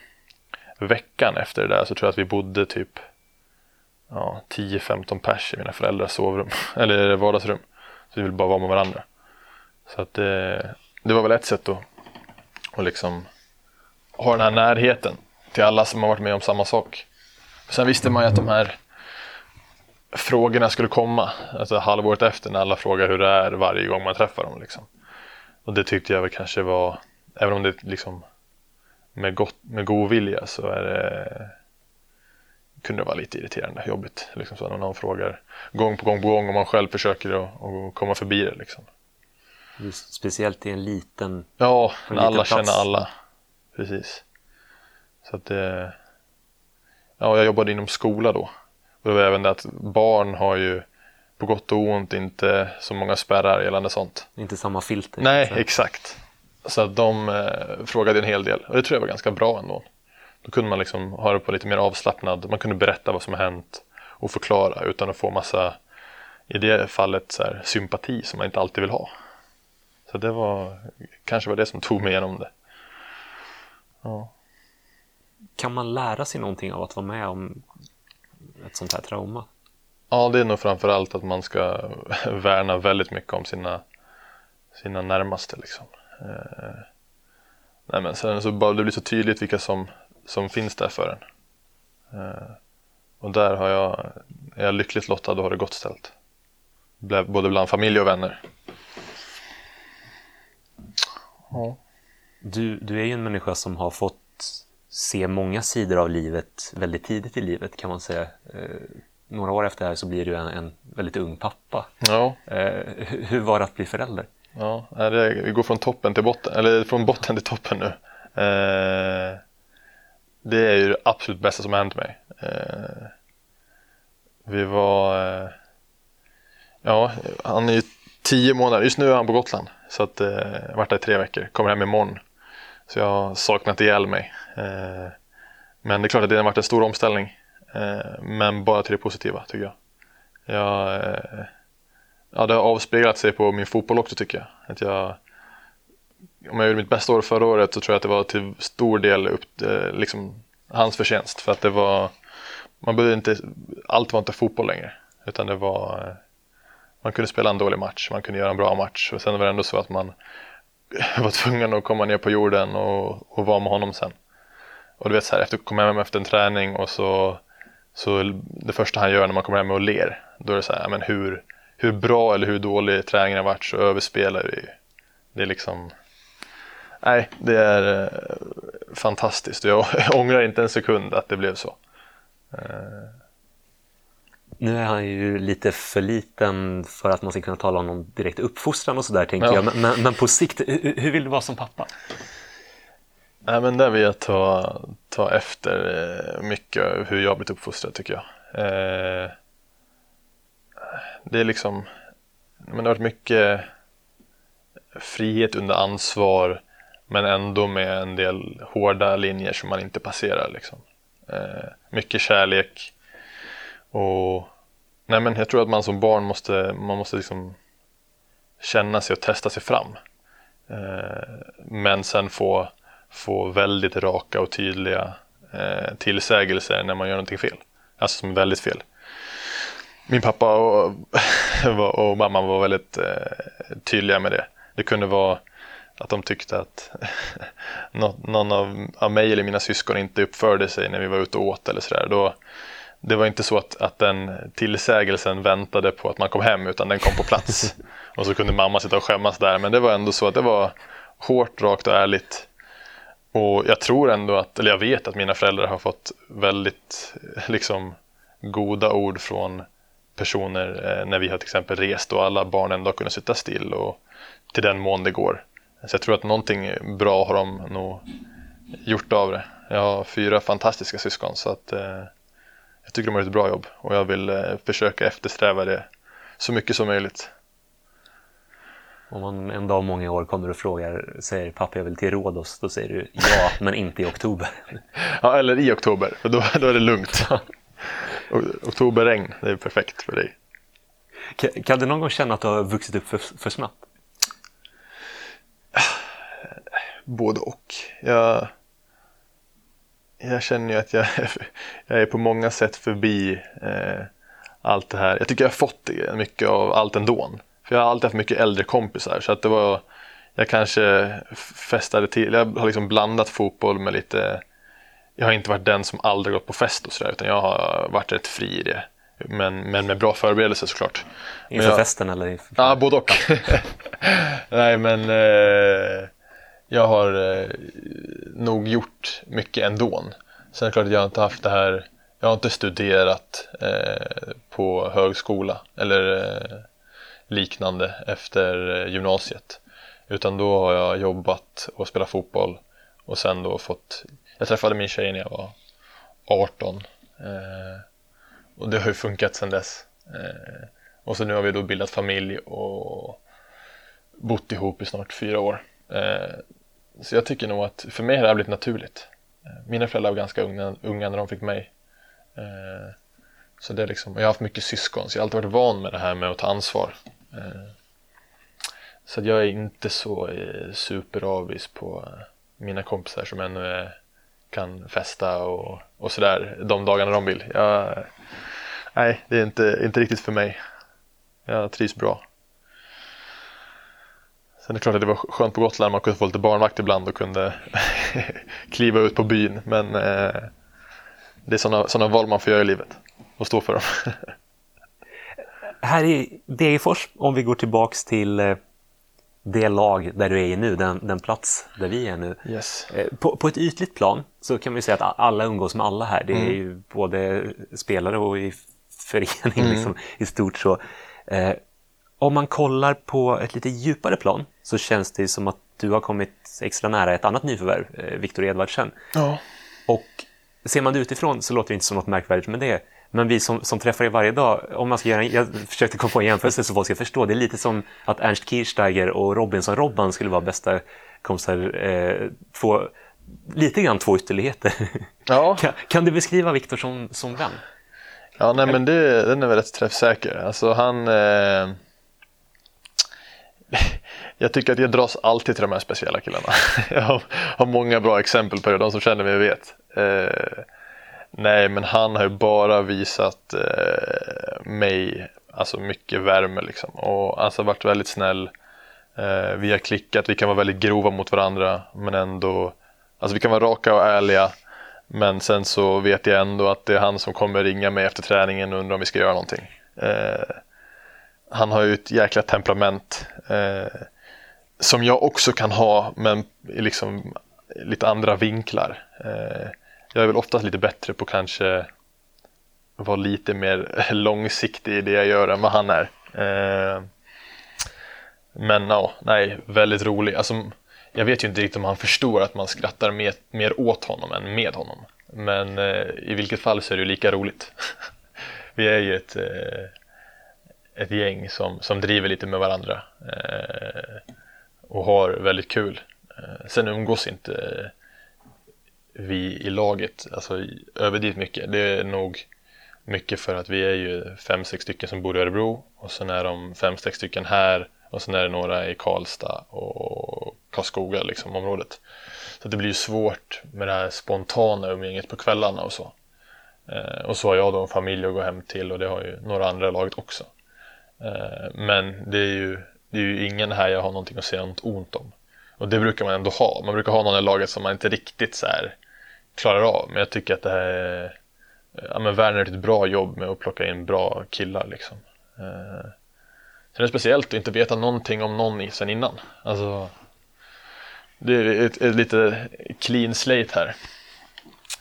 veckan efter det där så tror jag att vi bodde typ ja, 10-15 pers i mina föräldrars sovrum, eller vardagsrum. Så vi ville bara vara med varandra. Så att det, det var väl ett sätt att, att liksom ha den här närheten till alla som har varit med om samma sak. Sen visste man ju att de här frågorna skulle komma, alltså halvåret efter när alla frågar hur det är varje gång man träffar dem. Liksom. Och det tyckte jag väl kanske var, även om det liksom med, gott, med god vilja så är det, kunde det vara lite irriterande, jobbigt. Liksom så när någon frågar gång på gång på gång och man själv försöker att, att komma förbi det. Liksom. Just speciellt i en liten... Ja, en när alla plats. känner alla. Precis. Så att det... Ja, jag jobbade inom skola då. Och det var även det att barn har ju på gott och ont inte så många spärrar gällande sånt. Inte samma filter. Nej, så. exakt. Så att de eh, frågade en hel del och det tror jag var ganska bra ändå. Då kunde man liksom ha det på lite mer avslappnad, man kunde berätta vad som har hänt och förklara utan att få massa, i det fallet, så här, sympati som man inte alltid vill ha. Så det var, kanske var det som tog mig igenom det. Ja. Kan man lära sig någonting av att vara med om ett sånt här trauma? ja, det är nog framförallt att man ska värna väldigt mycket om sina, sina närmaste liksom. Eh, nej men sen så bara det blir så tydligt vilka som, som finns där för en. Eh, och där har jag, är jag lyckligt lottad och har det gott ställt. Både bland familj och vänner. Ja. Du, du är ju en människa som har fått se många sidor av livet väldigt tidigt i livet kan man säga. Eh, några år efter det här så blir du en, en väldigt ung pappa. Ja, Eh, hur, var det att bli förälder? ja det, vi går från toppen till botten, eller från botten till toppen nu. Eh, det är ju det absolut bästa som har hänt mig. Vi var, ja, han är ju tio månader, just nu är han på Gotland. Så att, jag har varit där i tre veckor, kommer hem imorgon. Så jag har saknat ihjäl mig. Eh, men det är klart att det har varit en stor omställning. Eh, men bara till det positiva tycker jag. Jag, eh, ja, det har avspeglat sig på min fotboll också tycker jag. Att jag om jag gjorde mitt bästa år förra året så tror jag att det var till stor del upp, liksom, hans förtjänst. För att det var, man behövde inte, allt var inte fotboll längre. Utan det var, man kunde spela en dålig match, man kunde göra en bra match. Och sen var det ändå så att man var tvungen att komma ner på jorden och, och vara med honom sen. Och du vet så här, efter kom hem efter en träning och så, så det första han gör när man kommer hem är att ler. Då är det så här, men hur, hur bra eller hur dålig träningen har varit så överspelar det ju. Det är liksom, nej det är eh, fantastiskt och jag ångrar inte en sekund att det blev så. Eh, nu är han ju lite för liten för att man ska kunna tala om någon direkt uppfostran och sådär tänker Ja. jag. Men, men, men på sikt, hur, hur vill du vara som pappa? Nej men där vill jag ta, ta efter eh, mycket hur jag blivit uppfostrad tycker jag. Eh, det är liksom, men det har varit mycket frihet under ansvar men ändå med en del hårda linjer som man inte passerar. Liksom. Eh, mycket kärlek och nej men jag tror att man som barn måste, man måste liksom känna sig och testa sig fram. Eh, men sen få, få väldigt raka och tydliga eh, tillsägelser när man gör någonting fel. Alltså som är väldigt fel. Min pappa och, och mamma var väldigt eh, tydliga med det. Det kunde vara att de tyckte att någon av, av mig eller mina syskon inte uppförde sig när vi var ute och åt eller sådär. Då, det var inte så att, att den tillsägelsen väntade på att man kom hem utan den kom på plats. och så kunde mamma sitta och skämmas där. Men det var ändå så att det var hårt, rakt och ärligt. Och jag tror ändå att, eller jag vet att mina föräldrar har fått väldigt liksom goda ord från personer eh, när vi har till exempel rest och alla barn ändå har kunnat sitta still och till den mån det går. Så jag tror att någonting bra har de nog gjort av det. Jag har fyra fantastiska syskon så att eh, jag tycker de har gjort ett bra jobb och jag vill eh, försöka eftersträva det så mycket som möjligt. Om man en dag många år kommer och frågar, säger pappa jag vill till Rhodos, då säger du ja, men inte i oktober. Ja, eller i oktober, för då, då är det lugnt. Oktoberregn, det är perfekt för dig. Kan, kan du någon gång känna att du har vuxit upp för, för snabbt? Både och. Jag, jag känner ju att jag, jag är på många sätt förbi eh, allt det här. Jag tycker jag har fått mycket av allt ändå. För jag har alltid haft mycket äldre kompisar så att det var jag kanske festade till, jag har liksom blandat fotboll med lite Jag har inte varit den som aldrig gått på fest och sådär utan jag har varit rätt fri i det. Men, men med bra förberedelse såklart. Inför jag- festen eller? i- Ja, både och. Nej, men eh, jag har eh, nog gjort mycket ändå. Sen är det klart att jag inte haft det här, jag har inte studerat eh, på högskola eller eh, liknande efter eh, gymnasiet. Utan då har jag jobbat och spelat fotboll och sen då fått, jag träffade min tjej när jag var 18. Eh, och det har ju funkat sedan dess. Eh, och så nu har vi då bildat familj och bott ihop i snart fyra år. Eh, så jag tycker nog att för mig har det här blivit naturligt. Eh, mina föräldrar var ganska unga, unga när de fick mig. Eh, så det är liksom, och jag har haft mycket syskon så jag har alltid varit van med det här med att ta ansvar. Eh, så att jag är inte så superavis på mina kompisar som ännu är, kan festa och, och sådär de dagarna de vill. Jag, nej, det är inte, inte riktigt för mig. Jag trivs bra. Sen är det klart att det var skönt på Gotland, man kunde få lite barnvakt ibland och kunde kliva ut på byn. Men eh, det är sådana såna val man får göra i livet och stå för dem. Här i Degerfors, om vi går tillbaks till eh, det lag där du är nu, den, den plats där vi är nu. yes. Eh, På, på ett ytligt plan så kan vi säga att alla umgås med alla här. Det är ju både spelare och i förening liksom, i stort så. Eh, om man kollar på ett lite djupare plan så känns det som att du har kommit extra nära ett annat nyförvärv, eh, Viktor Edvardsen. Ja. Och ser man det utifrån så låter det inte som något märkvärdigt med det. Men vi som, som träffar er varje dag, om man ska göra en, jag försökte komma på en jämförelse så folk ska förstå. Det är lite som att Ernst Kirchsteiger och Robinson-Robban skulle vara bästa kompisar. Eh, två, lite grann två ytterligheter. Ja. kan, kan du beskriva Viktor som, som vän? Ja, nej men det, den är väl rätt träffsäker. Alltså han... Eh, jag tycker att jag dras alltid till de här speciella killarna. jag har, har många bra exempel på det, de som känner mig vet. Eh, nej, men han har ju bara visat eh, mig alltså mycket värme liksom. Och alltså varit väldigt snäll. Eh, vi har klickat, vi kan vara väldigt grova mot varandra men ändå Alltså vi kan vara raka och ärliga men sen så vet jag ändå att det är han som kommer ringa mig efter träningen och undra om vi ska göra någonting. Eh, han har ju ett jäkla temperament eh, som jag också kan ha men i liksom lite andra vinklar. Eh, jag är väl oftast lite bättre på kanske vara lite mer långsiktig i det jag gör än vad han är. Eh, men ja, nej, väldigt rolig. Alltså, jag vet ju inte riktigt om han förstår att man skrattar mer, mer åt honom än med honom. Men eh, i vilket fall så är det ju lika roligt. Vi är ju ett, ett gäng som, som driver lite med varandra och har väldigt kul. Eh, sen umgås inte eh, vi i laget alltså, överdrivet mycket. Det är nog mycket för att vi är ju fem, sex stycken som bor i Örebro och sen är de fem, sex stycken här och sen är det några i Karlstad och Karlskoga liksom området. Så det blir ju svårt med det här spontana umgänget på kvällarna och så. Eh, och så har jag då en familj att gå hem till och det har ju några andra i laget också. Eh, men det är, ju, det är ju ingen här jag har någonting att säga något ont om. Och det brukar man ändå ha. Man brukar ha någon i laget som man inte riktigt så här klarar av. Men jag tycker att det här är eh, ja, men Werner ett bra jobb med att plocka in bra killar liksom. Eh, sen är det speciellt att inte veta någonting om någon sen innan. Alltså, det är ett, ett lite clean slate här.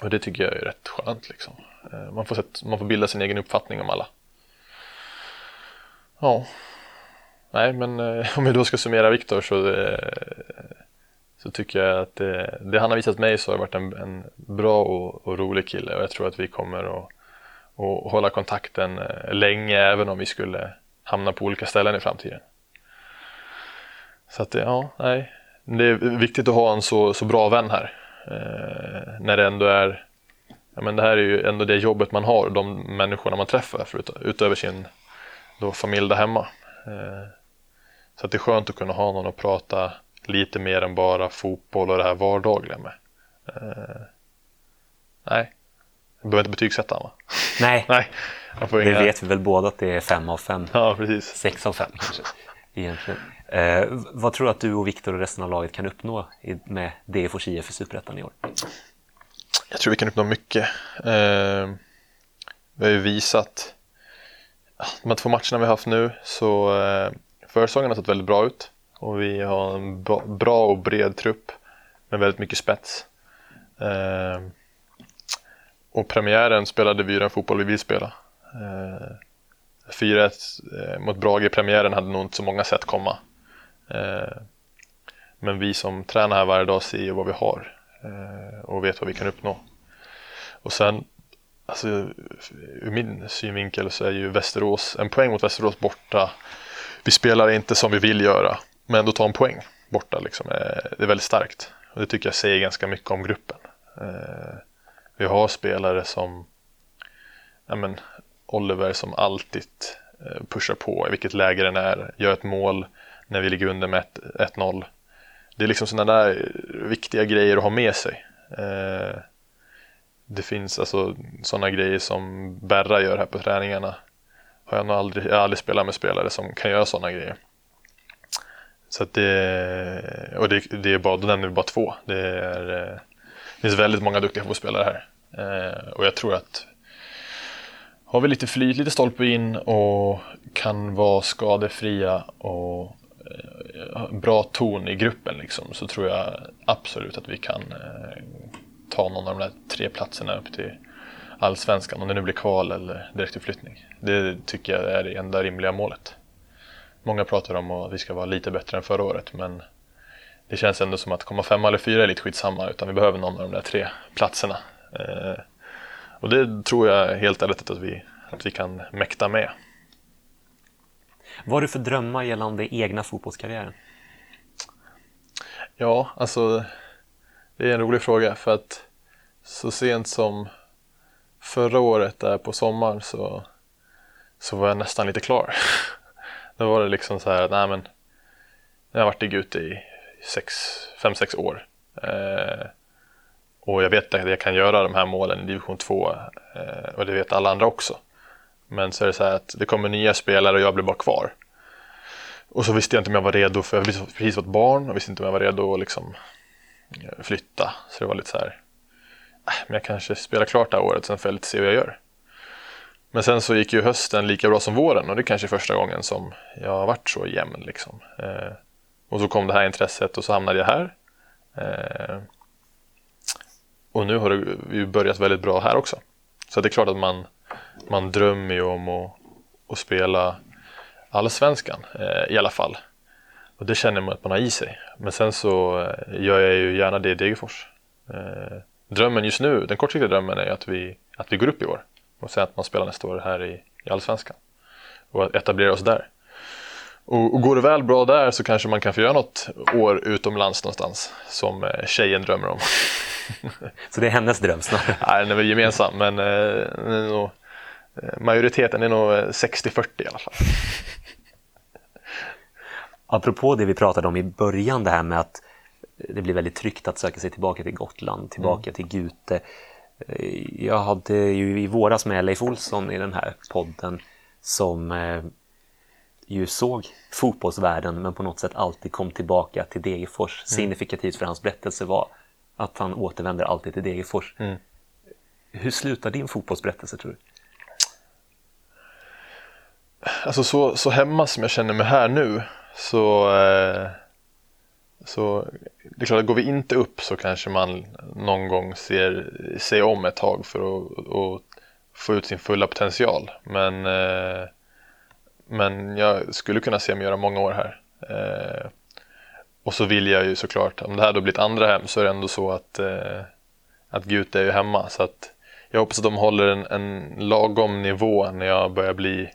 Och det tycker jag är rätt skönt liksom. Eh, man, får man får bilda sin egen uppfattning om alla. Ja. Nej, men eh, om jag då ska summera Viktor så, eh, så tycker jag att det, det, han har visat mig så har varit en, en bra och, och, rolig kille och jag tror att vi kommer att, att hålla kontakten eh, länge även om vi skulle hamna på olika ställen i framtiden. Så att ja, nej. Det är viktigt att ha en så, så bra vän här. Eh, när det ändå är, ja men det här är ju ändå det jobbet man har, de människorna man träffar förut, utöver sin då, familj där hemma. Eh, så att det är skönt att kunna ha någon att prata lite mer än bara fotboll och det här vardagliga med. Eh, nej, jag behöver inte betygsätta honom va? Nej, nej det inga... vet vi väl båda att det är fem av fem. Ja, precis. Sex av fem kanske. Egentligen. Eh, vad tror du att du och Viktor och resten av laget kan uppnå med DFOS IF i Superettan i år? Jag tror vi kan uppnå mycket. Eh, vi har ju visat de här två matcherna vi har haft nu så eh, försäsongen har sett väldigt bra ut och vi har en bra och bred trupp med väldigt mycket spets. Eh, och premiären spelade vi den fotboll vi vill spela. Eh, 4-1 eh, mot Brage i premiären hade nog inte så många sett komma. Eh, men vi som tränar här varje dag ser ju vad vi har eh, och vet vad vi kan uppnå. Och sen, alltså ur min synvinkel så är ju Västerås, en poäng mot Västerås borta. Vi spelar inte som vi vill göra, men ändå ta en poäng borta liksom, eh, det är väldigt starkt. Och det tycker jag säger ganska mycket om gruppen. Eh, vi har spelare som ja men, Oliver som alltid eh, pushar på i vilket läge den är, gör ett mål, när vi ligger under med 1-0. Det är liksom sådana där viktiga grejer att ha med sig. Det finns alltså sådana grejer som Berra gör här på träningarna. Har jag, nog aldrig, jag har aldrig spelat med spelare som kan göra sådana grejer. Så att det, och det, det är bara, då nämner vi bara två. Det, är, eh, det finns väldigt många duktiga fotbollsspelare här. Eh, och jag tror att har vi lite flyt, lite stolpe in och kan vara skadefria och Eh, bra ton i gruppen liksom, så tror jag absolut att vi kan eh, ta någon av de där tre platserna upp till allsvenskan, om det nu blir kval eller direktuppflyttning. Det tycker jag är det enda rimliga målet. Många pratar om att vi ska vara lite bättre än förra året, men det känns ändå som att komma femma eller fyra är lite skitsamma, utan vi behöver någon av de där tre platserna. Eh, och det tror jag helt ärligt att vi, att vi kan mäkta med. Vad har du för drömmar gällande egna fotbollskarriären? Ja, alltså det är en rolig fråga för att så sent som förra året där på sommaren så, så var jag nästan lite klar. Då var det liksom så här att nej men jag har varit i Gute i 5-6 år. Eh, och jag vet att jag kan göra de här målen i division 2 eh, och det vet alla andra också. Men så är det så här att det kommer nya spelare och jag blir bara kvar. Och så visste jag inte om jag var redo för jag hade precis fått barn och visste inte om jag var redo att liksom eh, flytta. Så det var lite så här, äh, men jag kanske spelar klart det här året, sen får jag lite se vad jag gör. Men sen så gick ju hösten lika bra som våren och det är kanske första gången som jag har varit så jämn liksom. Eh, och så kom det här intresset och så hamnade jag här. Eh, och nu har det ju börjat väldigt bra här också. Så det är klart att man man drömmer ju om att, att spela allsvenskan eh, i alla fall. Och det känner man att man har i sig. Men sen så eh, gör jag ju gärna det i Degerfors. Eh, drömmen just nu, den kortsiktiga drömmen är att vi, att vi går upp i år. Och sen att man spelar nästa år här i, i allsvenskan. Och etablera oss där. Och, och, går det väl bra där så kanske man kan få göra något år utomlands någonstans som eh, tjejen drömmer om. så det är hennes dröm snarare? Nej, den är väl gemensam men eh, nog Eh, majoriteten är nog 60-40 eh, i alla fall. Apropå det vi pratade om i början, det här med att det blir väldigt tryggt att söka sig tillbaka till Gotland, tillbaka mm. till Gute. Eh, jag hade ju i våras med Leif Olsson i den här podden som ju såg fotbollsvärlden men på något sätt alltid kom tillbaka till Degerfors. Mm. Signifikativt för hans berättelse var att han återvänder alltid till Degerfors. Mm. Hur slutar din fotbollsberättelse tror du? Alltså så, så hemma som jag känner mig här nu så, eh, så det är klart går vi inte upp så kanske man någon gång ser sig om ett tag för att och få ut sin fulla potential. Men, eh, men jag skulle kunna se mig göra många år här. Eh, och så vill jag ju såklart, om det här då blir ett andra hem så är det ändå så att, eh, att Gute är ju hemma. Så att jag hoppas att de håller en, en lagom nivå när jag börjar bli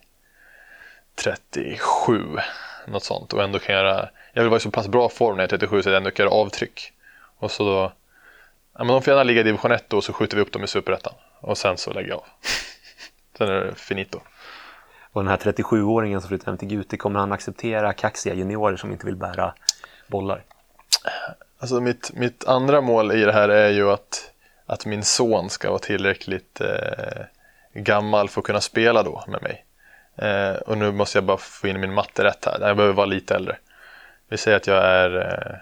37, något sånt. Och ändå kan göra, jag vill vara i så pass bra form när jag är 37 så att jag ändå kan göra avtryck. Och så då, ja men de får gärna ligga i division 1 då och så skjuter vi upp dem i superettan. Och sen så lägger jag av. sen är det finito. Och den här 37-åringen som flyttar hem till Gute, kommer han acceptera kaxiga juniorer som inte vill bära bollar? Alltså mitt, mitt andra mål i det här är ju att, att min son ska vara tillräckligt eh, gammal för att kunna spela då med mig. Eh, och nu måste jag bara få in min matte rätt här. Jag behöver vara lite äldre. Vi säger att jag är, eh,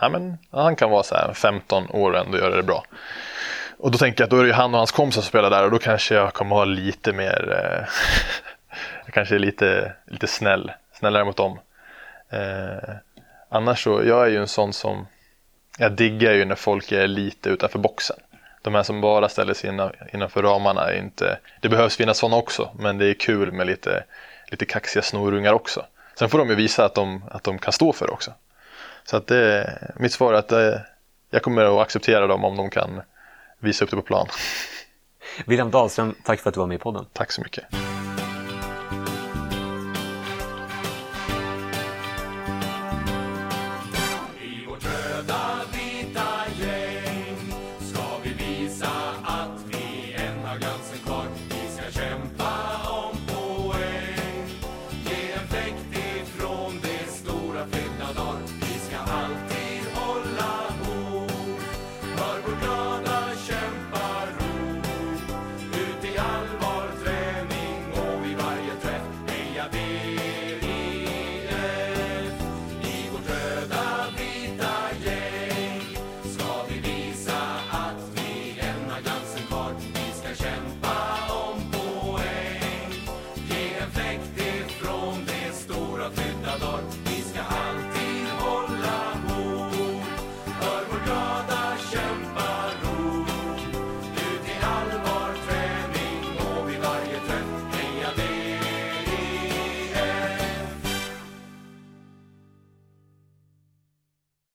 ja men han kan vara så här 15 år och ändå göra det bra. Och då tänker jag att då är det ju han och hans kompisar som spelar där och då kanske jag kommer ha lite mer, eh, jag kanske är lite, lite snäll, snällare mot dem. Eh, annars så, jag är ju en sån som, jag diggar ju när folk är lite utanför boxen. De här som bara ställer sig innanför ramarna är inte, det behövs finnas sådana också, men det är kul med lite, lite kaxiga snorungar också. Sen får de ju visa att de, att de kan stå för det också. Så att det, mitt svar är att det, eh, jag kommer att acceptera dem om de kan visa upp det på plan. William Dahlström, tack för att du var med i podden. Tack så mycket.